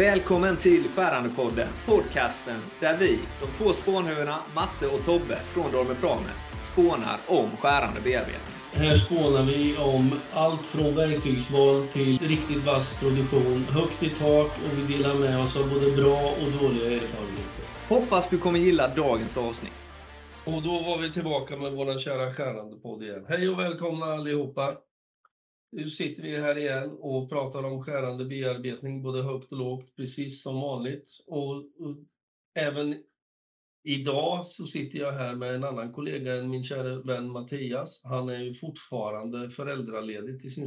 Välkommen till Skärandepodden, podcasten där vi, de två spånhuvudena Matte och Tobbe från Dormer Prame, spånar om skärande bearbetning. Här spånar vi om allt från verktygsval till riktigt vass produktion, högt i tak och vi delar med oss av både bra och dåliga erfarenheter. Hoppas du kommer gilla dagens avsnitt. Och då var vi tillbaka med vår kära skärande igen. Hej och välkomna allihopa! Nu sitter vi här igen och pratar om skärande bearbetning, både högt och lågt, precis som vanligt. Och, och även idag så sitter jag här med en annan kollega än min kära vän Mattias. Han är ju fortfarande föräldraledig till sin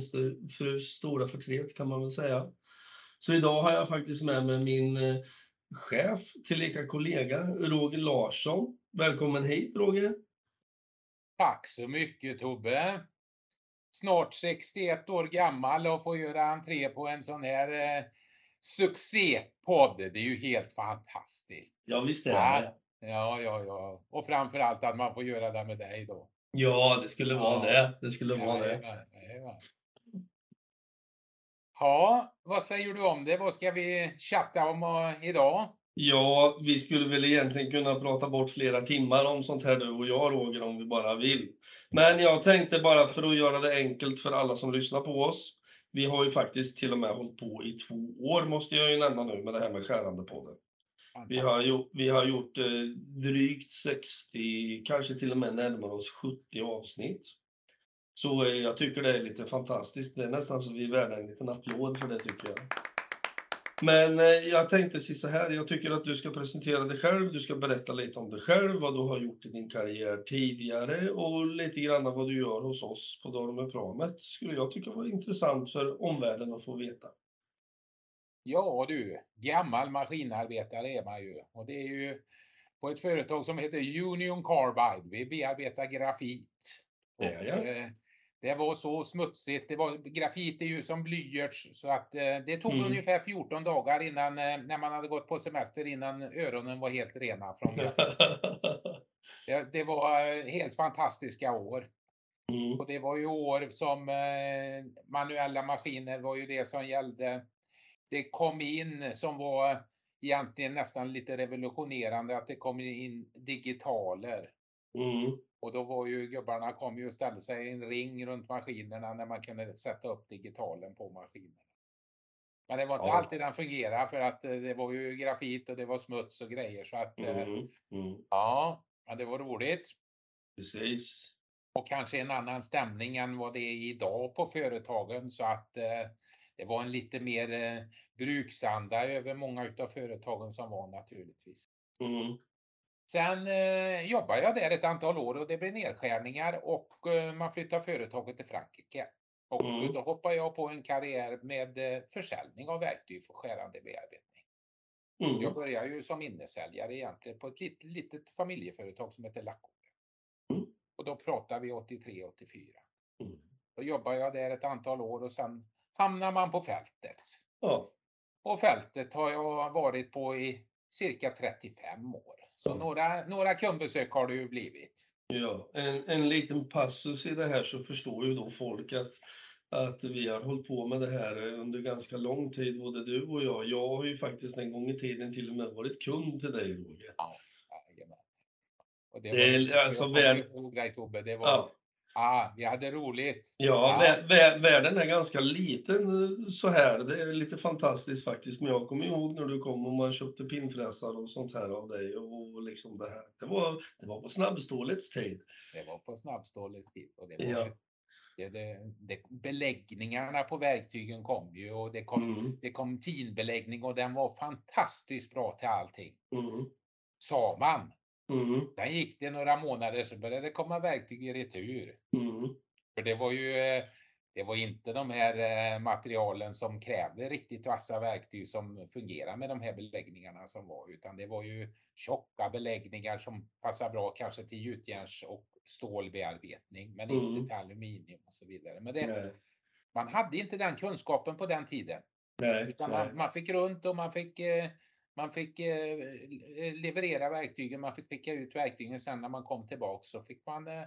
frus stora förtret kan man väl säga. Så idag har jag faktiskt med mig min eh, chef, tillika kollega, Roger Larsson. Välkommen hit Roger! Tack så mycket Tobbe! Snart 61 år gammal och får göra entré på en sån här eh, succépodd. Det är ju helt fantastiskt. Ja, visst är det. Ja, ja, ja. Och framförallt att man får göra det med dig då. Ja, det skulle vara ja. det. Det skulle vara ja, det. Ja, ja, vad säger du om det? Vad ska vi chatta om uh, idag? Ja, vi skulle väl egentligen kunna prata bort flera timmar om sånt här du och jag Roger, om vi bara vill. Men jag tänkte bara för att göra det enkelt för alla som lyssnar på oss. Vi har ju faktiskt till och med hållit på i två år, måste jag ju nämna nu, med det här med skärande podden. Vi har, gjort, vi har gjort eh, drygt 60, kanske till och med närmare oss 70 avsnitt. Så eh, jag tycker det är lite fantastiskt. Det är nästan så vi är värda en liten applåd för det tycker jag. Men eh, jag tänkte så här, jag tycker att du ska presentera dig själv, du ska berätta lite om dig själv, vad du har gjort i din karriär tidigare och lite grann vad du gör hos oss på Dormerpramet skulle jag tycka var intressant för omvärlden att få veta. Ja du, gammal maskinarbetare är man ju och det är ju på ett företag som heter Union Carbide. Vi bearbetar grafit. Det är jag. Det var så smutsigt. Det var, grafit är ju som blyerts så att eh, det tog mm. ungefär 14 dagar innan, eh, när man hade gått på semester innan öronen var helt rena från det, det var eh, helt fantastiska år. Mm. Och det var ju år som eh, manuella maskiner var ju det som gällde. Det kom in som var egentligen nästan lite revolutionerande att det kom in digitaler. Mm. Och då var ju gubbarna kom ju och ställde sig i en ring runt maskinerna när man kunde sätta upp digitalen på maskinerna. Men det var inte ja. alltid den fungerade för att eh, det var ju grafit och det var smuts och grejer så att eh, mm, mm. ja, men det var roligt. Precis. Och kanske en annan stämning än vad det är idag på företagen så att eh, det var en lite mer eh, bruksanda över många utav företagen som var naturligtvis. Mm. Sen eh, jobbade jag där ett antal år och det blev nedskärningar och eh, man flyttade företaget till Frankrike. Och mm. då hoppade jag på en karriär med eh, försäljning av verktyg för skärande bearbetning. Mm. Jag började ju som innesäljare egentligen på ett litet, litet familjeföretag som heter Laccore. Mm. Och då pratar vi 83-84. Mm. Då jobbade jag där ett antal år och sen hamnar man på fältet. Ja. Och fältet har jag varit på i cirka 35 år. Så några, några kundbesök har det ju blivit. Ja, en, en liten passus i det här så förstår ju då folk att, att vi har hållit på med det här under ganska lång tid, både du och jag. Jag har ju faktiskt en gång i tiden till och med varit kund till dig, Roger. Ja, jajamän. Och det, det var, alltså, väl... det var, ja. Ja, vi hade roligt. Ja, ja. världen är ganska liten eh, så här. Det är lite fantastiskt faktiskt. Men jag kommer ihåg när du kom och man köpte pinnfräsar och sånt här av dig. Och liksom det, här. Det, var, det var på snabbstålets tid. Det var på snabbstålets tid. Och det var ja. Det, det, det, beläggningarna på verktygen kom ju och det kom, mm. det kom tinbeläggning och den var fantastiskt bra till allting. Mm. Sa man. Mm. Sen gick det några månader så började det komma verktyg i retur. Mm. För det var ju eh, det var inte de här eh, materialen som krävde riktigt vassa verktyg som fungerar med de här beläggningarna som var, utan det var ju tjocka beläggningar som passar bra kanske till gjutjärns och stålbearbetning, men mm. inte till aluminium och så vidare. Men det, man hade inte den kunskapen på den tiden. Nej, utan nej. Man, man, fick runt och man fick eh, man fick eh, leverera verktygen, man fick skicka ut verktygen. Sen när man kom tillbaks så fick man eh,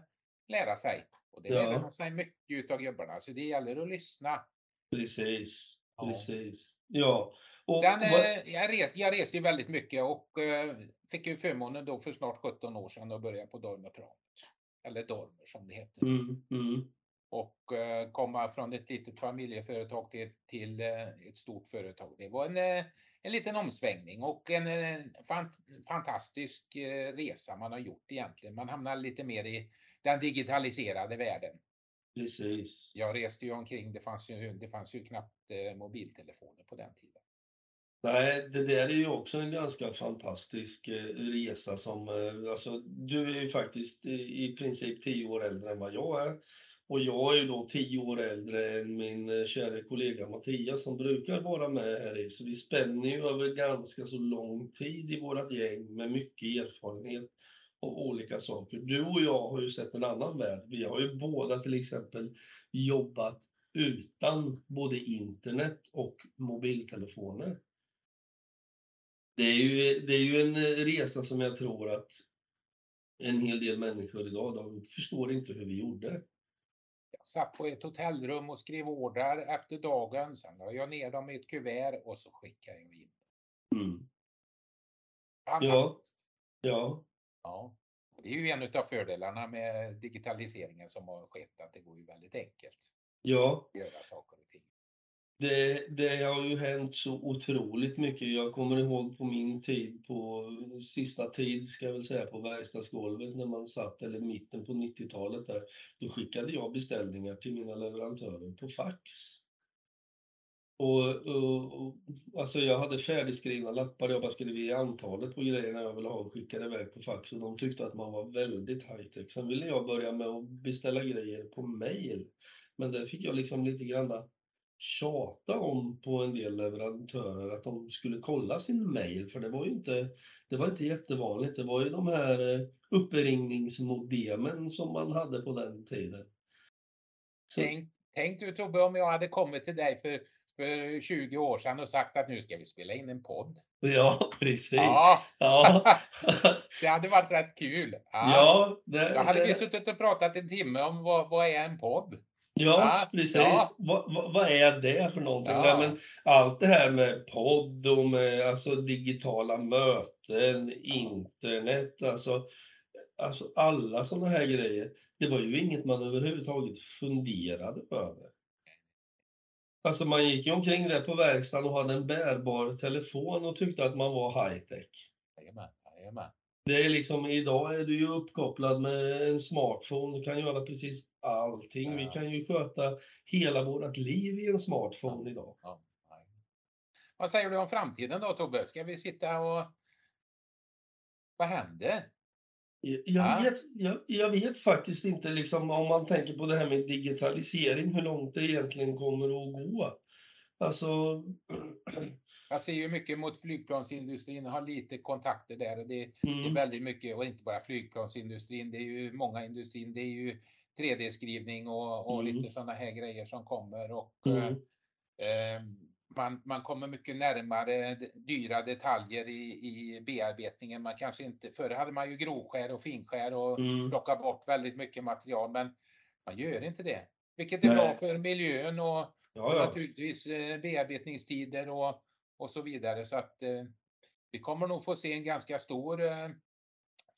lära sig. Och det ja. lärde man sig mycket utav gubbarna. Så det gäller att lyssna. Precis. Ja. Precis. Ja. Och, Sen. Eh, jag, res, jag reser ju väldigt mycket och eh, fick ju förmånen då för snart 17 år sedan att börja på Dormerpratet. Eller Dormer som det heter. Mm, mm. Och eh, komma från ett litet familjeföretag till, till eh, ett stort företag. Det var en, eh, en liten omsvängning och en, en fant fantastisk resa man har gjort egentligen. Man hamnar lite mer i den digitaliserade världen. Precis. Jag reste ju omkring, det fanns ju, det fanns ju knappt mobiltelefoner på den tiden. Nej, det där är ju också en ganska fantastisk resa som, alltså du är ju faktiskt i princip tio år äldre än vad jag är. Och jag är ju då tio år äldre än min eh, kära kollega Mattias som brukar vara med här i. Så vi spänner ju över ganska så lång tid i vårat gäng med mycket erfarenhet av olika saker. Du och jag har ju sett en annan värld. Vi har ju båda till exempel jobbat utan både internet och mobiltelefoner. Det är ju, det är ju en eh, resa som jag tror att en hel del människor idag, de förstår inte hur vi gjorde. Satt på ett hotellrum och skrev ordrar efter dagen. Sen la jag ner dem i ett kuvert och så skickade jag in. Mm. Fantastiskt. Ja. ja. Ja. Det är ju en av fördelarna med digitaliseringen som har skett, att det går ju väldigt enkelt. Ja. Att göra saker och ting. Det, det har ju hänt så otroligt mycket. Jag kommer ihåg på min tid, på sista tid ska jag väl säga, på verkstadsgolvet när man satt, eller mitten på 90-talet där, då skickade jag beställningar till mina leverantörer på fax. Och, och, och, alltså jag hade färdigskrivna lappar, jag bara skrev i antalet på grejerna jag ville ha och skickade iväg på fax och de tyckte att man var väldigt high-tech. Sen ville jag börja med att beställa grejer på mail. Men där fick jag liksom lite grann tjata om på en del leverantörer att de skulle kolla sin mail, för det var ju inte, det var inte jättevanligt. Det var ju de här eh, uppringningsmodemen som man hade på den tiden. Så... Tänk, tänk du Tobbe om jag hade kommit till dig för, för 20 år sedan och sagt att nu ska vi spela in en podd. Ja, precis. Ja. ja. det hade varit rätt kul. Ja, ja det, Då hade det... vi suttit och pratat en timme om vad, vad är en podd? Ja, ja precis. Ja. Vad, vad, vad, är det för någonting? Ja. Men allt det här med podd och med alltså, digitala möten, internet, alltså, alltså alla sådana här grejer. Det var ju inget man överhuvudtaget funderade över. Alltså man gick ju omkring där på verkstaden och hade en bärbar telefon och tyckte att man var high tech. Jajamän, jajamän. Det är liksom, idag är du ju uppkopplad med en smartphone, du kan göra precis allting. Ja. Vi kan ju sköta hela vårt liv i en smartphone ja. idag. Ja. Vad säger du om framtiden då Tobbe? Ska vi sitta och... Vad händer? Jag, vet, jag, jag, vet faktiskt inte, liksom, om man tänker på det här med digitalisering, hur långt det egentligen kommer att gå. Alltså, Jag ser ju mycket mot flygplansindustrin, har lite kontakter där och det, mm. det, är mm. väldigt mycket och inte bara flygplansindustrin, det är ju många industrin, det är ju 3D-skrivning och, och mm. lite sådana här grejer som kommer och mm. eh, man, man kommer mycket närmare dyra detaljer i, i bearbetningen. Man kanske inte, förr hade man ju grovskär och finskär och mm. plocka bort väldigt mycket material, men man gör inte det. Vilket är Nej. bra för miljön och, ja, ja. och naturligtvis eh, bearbetningstider och och så vidare. Så att eh, vi kommer nog få se en ganska stor eh,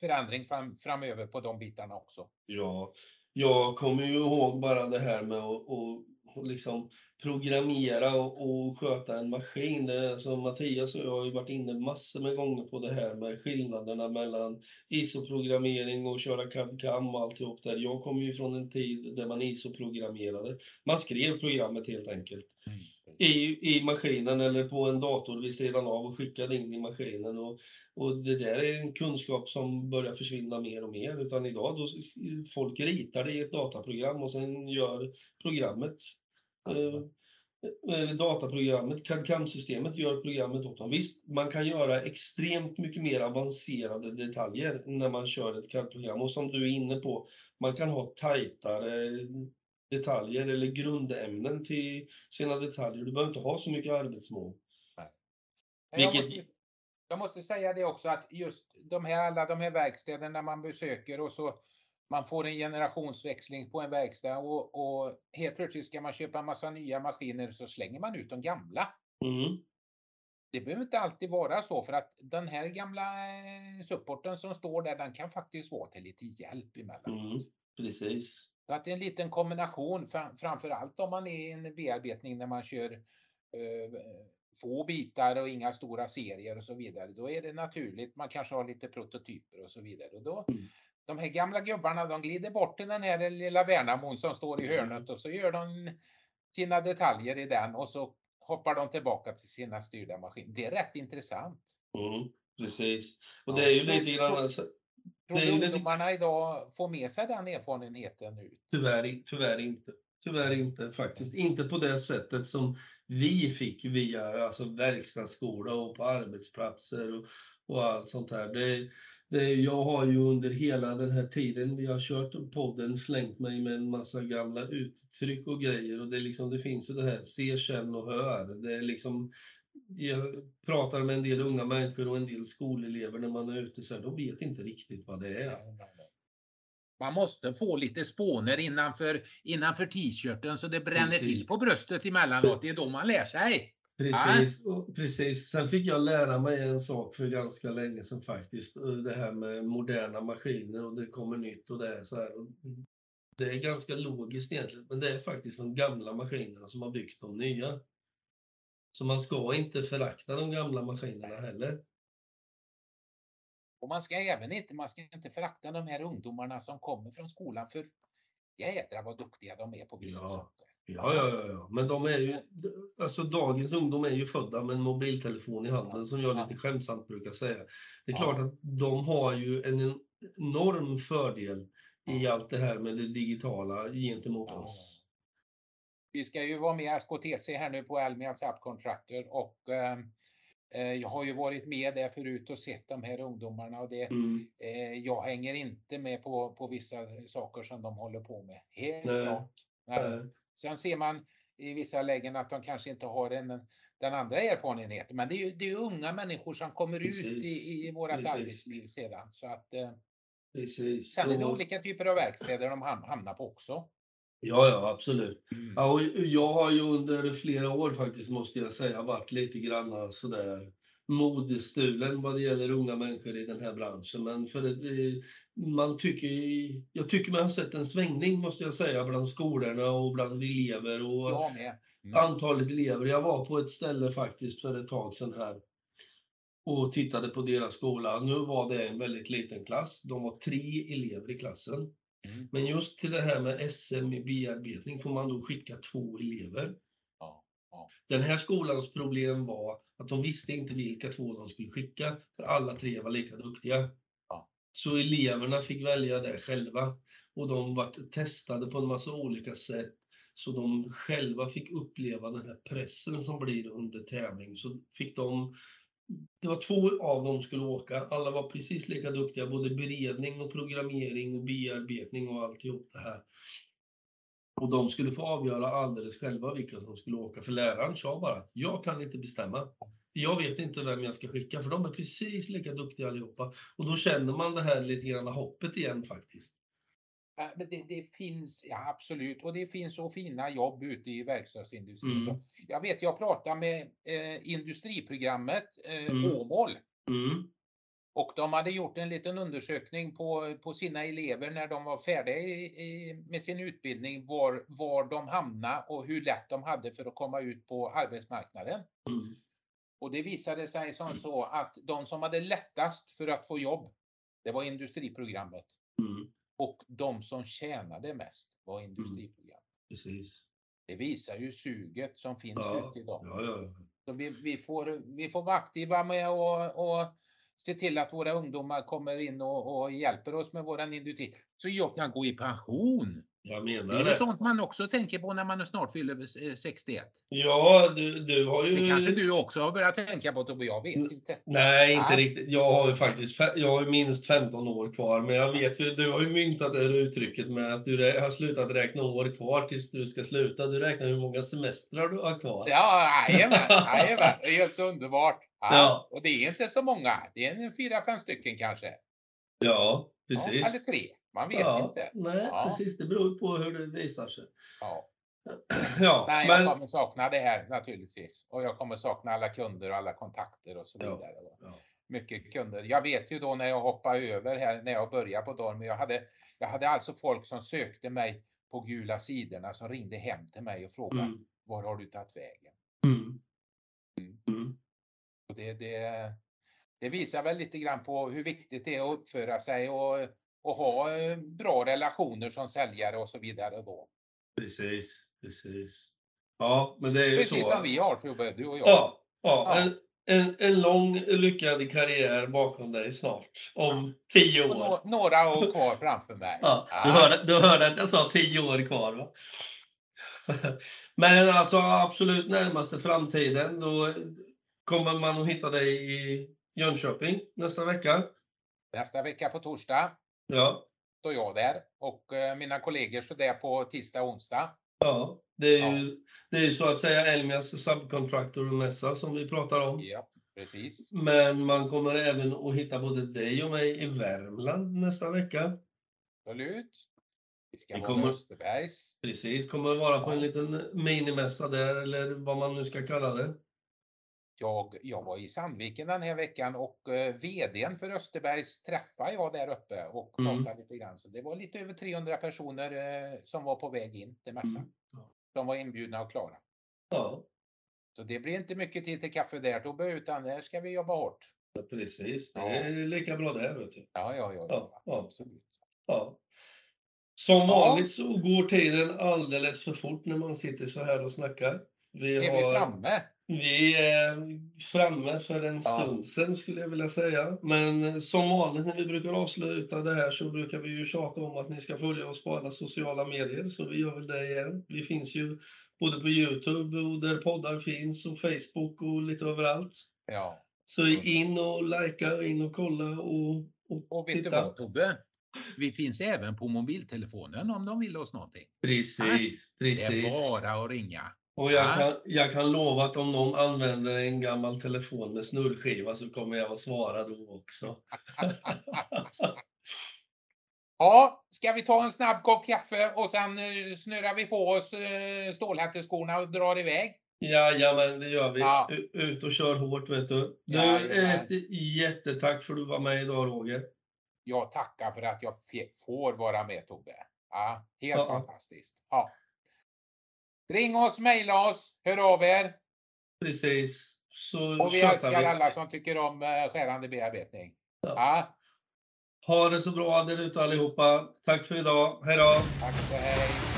förändring fram, framöver på de bitarna också. Ja, jag kommer ju ihåg bara det här med att, att liksom programmera och, och sköta en maskin. Det, som Mattias och jag har ju varit inne massor med gånger på det här med skillnaderna mellan ISO-programmering och köra CAD-CAM och alltihop där. Jag kommer ju från en tid där man ISO-programmerade. Man skrev programmet helt enkelt. Mm i, i maskinen eller på en dator vid sidan av och skickade in i maskinen. Och, och det där är en kunskap som börjar försvinna mer och mer. Utan idag då folk ritar det i ett dataprogram och sen gör programmet eh, eller dataprogrammet, CAD-CAM-systemet gör programmet åt dem. Visst, man kan göra extremt mycket mer avancerade detaljer när man kör ett CAD-program. Och som du är inne på, man kan ha tajtare detaljer eller grundämnen till sina detaljer. Du behöver inte ha så mycket arbetsmål. Vilket... Jag, måste, jag måste säga det också att just de här, alla de här verkstäderna man besöker och så man får en generationsväxling på en verkstad och, och helt plötsligt ska man köpa en massa nya maskiner så slänger man ut de gamla. Mm. Det behöver inte alltid vara så för att den här gamla eh, supporten som står där den kan faktiskt vara till lite hjälp emellanåt. Mm. Precis. Så att det är en liten kombination framför allt om man är i en bearbetning när man kör eh, få bitar och inga stora serier och så vidare. Då är det naturligt. Man kanske har lite prototyper och så vidare. Och då, mm. De här gamla gubbarna de glider bort till den här lilla Värnamon som står i hörnet mm. och så gör de sina detaljer i den och så hoppar de tillbaka till sina styrda maskiner. Det är rätt intressant. Mm, precis. Och det är ju lite grann... Tror du ungdomarna idag får med sig den erfarenheten nu? Tyvärr, tyvärr inte. Tyvärr inte faktiskt. Inte på det sättet som vi fick via alltså, verkstadsskola och på arbetsplatser och, och allt sånt här. Det, det, jag har ju under hela den här tiden vi har kört podden slängt mig med en massa gamla uttryck och grejer och det, liksom, det finns ju det här se, känn och hör. Det är liksom, jag pratar med en del unga människor och en del skolelever när man är ute så här, de vet inte riktigt vad det är. Man måste få lite spåner innanför, innanför t-shirten så det bränner Precis. till på bröstet emellanåt. Det är då man lär sig. Precis, och precis. Sen fick jag lära mig en sak för ganska länge sedan faktiskt. Det här med moderna maskiner och det kommer nytt och det är så här. Det är ganska logiskt egentligen, men det är faktiskt de gamla maskinerna som har byggt de nya. Så man ska inte förakta de gamla maskinerna heller. Och man ska även inte, man ska inte förakta de här ungdomarna som kommer från skolan för jädrar vad duktiga de är på vissa ja. saker. Ja, ja, ja, ja, men de är ju, alltså dagens ungdom är ju födda med en mobiltelefon i handen som jag lite skämtsamt brukar säga. Det är klart att de har ju en enorm fördel i allt det här med det digitala gentemot oss. Vi ska ju vara med SKTC här nu på Elmia Subcontractor och eh, Eh, jag har ju varit med där förut och sett de här ungdomarna och det, mm. eh, jag hänger inte med på, på vissa saker som de håller på med. Helt Nej. klart. Nej. Sen ser man i vissa lägen att de kanske inte har en, den andra erfarenheten. Men det är ju det är unga människor som kommer Precis. ut i, i vårt arbetsliv sedan. Så att, eh, Precis. Sen är det olika typer av verkstäder de hamnar på också. Ja, ja, absolut. Mm. Ja, och jag har ju under flera år faktiskt, måste jag säga, varit lite grann sådär modestulen vad det gäller unga människor i den här branschen. Men för det, man tycker, jag tycker man har sett en svängning, måste jag säga, bland skolorna och bland elever och mm. antalet elever. Jag var på ett ställe faktiskt för ett tag sedan här och tittade på deras skola. Nu var det en väldigt liten klass. De var tre elever i klassen. Mm. Men just till det här med SM i bearbetning får man då skicka två elever. Ja, ja. Den här skolans problem var att de visste inte vilka två de skulle skicka, för alla tre var lika duktiga. Ja. Så eleverna fick välja det själva och de var testade på en massa olika sätt så de själva fick uppleva den här pressen som blir under tävling. Så fick de det var två av dem som skulle åka. Alla var precis lika duktiga, både beredning och programmering och bearbetning och alltihop det här. Och de skulle få avgöra alldeles själva vilka som skulle åka, för läraren sa bara jag kan inte bestämma. Jag vet inte vem jag ska skicka, för de är precis lika duktiga allihopa. Och då känner man det här lite grann hoppet igen faktiskt. Men det, det, finns, ja absolut, och det finns så fina jobb ute i verkstadsindustrin. Mm. Jag vet, jag pratade med eh, industriprogrammet eh, mm. Åmål. Mm. Och de hade gjort en liten undersökning på, på sina elever när de var färdiga i, i, med sin utbildning, var, var de hamnade och hur lätt de hade för att komma ut på arbetsmarknaden. Mm. Och det visade sig som så att de som hade lättast för att få jobb, det var industriprogrammet. Mm. Och de som tjänade mest var mm. industriprogram. Precis. Det visar ju suget som finns ja. ute idag. Ja, ja. Så vi, vi, får, vi får vara aktiva med och, och se till att våra ungdomar kommer in och, och hjälper oss med våran industri. Så jag kan gå i pension. Jag menar det. är det. sånt man också tänker på när man snart fyller 61. Eh, ja, du, du har ju... Det kanske du också har börjat tänka på Tobbe, jag vet inte. Nej, inte Nej. riktigt. Jag har ju faktiskt jag har minst 15 år kvar, men jag vet ju, du har ju myntat det uttrycket med att du har slutat räkna år kvar tills du ska sluta. Du räknar hur många semestrar du har kvar. Ja, jajamän. Det är helt underbart. Ja, ja. Och det är inte så många. Det är en fyra, fem stycken kanske. Ja, precis. Ja, eller tre. Man vet ja, inte. Nej, ja. precis. Det beror på hur det visar sig. Ja. ja, Nej, men... jag kommer sakna det här naturligtvis. Och jag kommer sakna alla kunder och alla kontakter och så vidare. Ja, Mycket kunder. Jag vet ju då när jag hoppade över här, när jag började på Dorm, jag hade, jag hade alltså folk som sökte mig på gula sidorna som ringde hem till mig och frågade mm. var har du tagit vägen? Mm. Mm. mm. Och det, det, det visar väl lite grann på hur viktigt det är att uppföra sig och, och ha eh, bra relationer som säljare och så vidare då. Precis, precis. Ja, men det är ju precis så. Precis som vi har Tobbe, du och jag. Ja, ja. ja. En, en, en lång lyckad karriär bakom dig snart. Om ja. tio år. några år kvar framför mig. Ja, du, hörde, du hörde att jag sa tio år kvar va? Men alltså absolut närmaste framtiden då kommer man att hitta dig i Jönköping nästa vecka. Nästa vecka på torsdag. Ja. Står jag där och eh, mina kollegor står där på tisdag och onsdag. Ja, det är ju det är så att säga Elmias subcontractor-mässa som vi pratar om. Ja, precis. Men man kommer även att hitta både dig och mig i Värmland nästa vecka. Absolut. Vi ska vara kommer, Österbergs. Precis, kommer att vara på en liten minimässa där eller vad man nu ska kalla det. Jag, jag var i Sandviken den här veckan och eh, VDn för Österbergs träffade jag där uppe och mm. pratade mm. lite grann. Så det var lite över 300 personer eh, som var på väg in till mässan. Mm. Ja. De var inbjudna och klara. Ja. Så det blir inte mycket tid till kaffe där Tobbe, utan där ska vi jobba hårt. Ja, precis, det är lika bra där. Vet du. Ja, ja, ja, ja, ja. absolut. Ja. Som vanligt så går tiden alldeles för fort när man sitter så här och snackar. Vi är har... vi framme? Vi är framme för en stund sedan skulle jag vilja säga. Men som vanligt när vi brukar avsluta det här så brukar vi ju tjata om att ni ska följa oss på alla sociala medier. Så vi gör väl det igen. Vi finns ju både på Youtube och där poddar finns och Facebook och lite överallt. Ja. Så in och likea, in och kolla och, och, och vet titta. du vad Tobbe? Vi finns även på mobiltelefonen om de vill oss någonting. Precis, precis. Det är bara att ringa. Och jag, kan, jag kan lova att om någon använder en gammal telefon med snurrskiva så kommer jag att svara då också. ja, ska vi ta en snabb kopp kaffe och sen eh, snurrar vi på oss eh, stålhätteskorna och drar iväg? Jajamän, det gör vi. Ja. Ut och kör hårt vet du. Du, ett jättetack för att du var med idag Roger. Jag tackar för att jag får vara med Tobbe. Ja, helt ja. fantastiskt. Ja. Ring oss, mejla oss, hör av er. Precis. Så och vi älskar vi. alla som tycker om eh, skärande bearbetning. Ja. ja. Ha det så bra där ute allihopa. Tack för idag. Hej då. Tack och hej.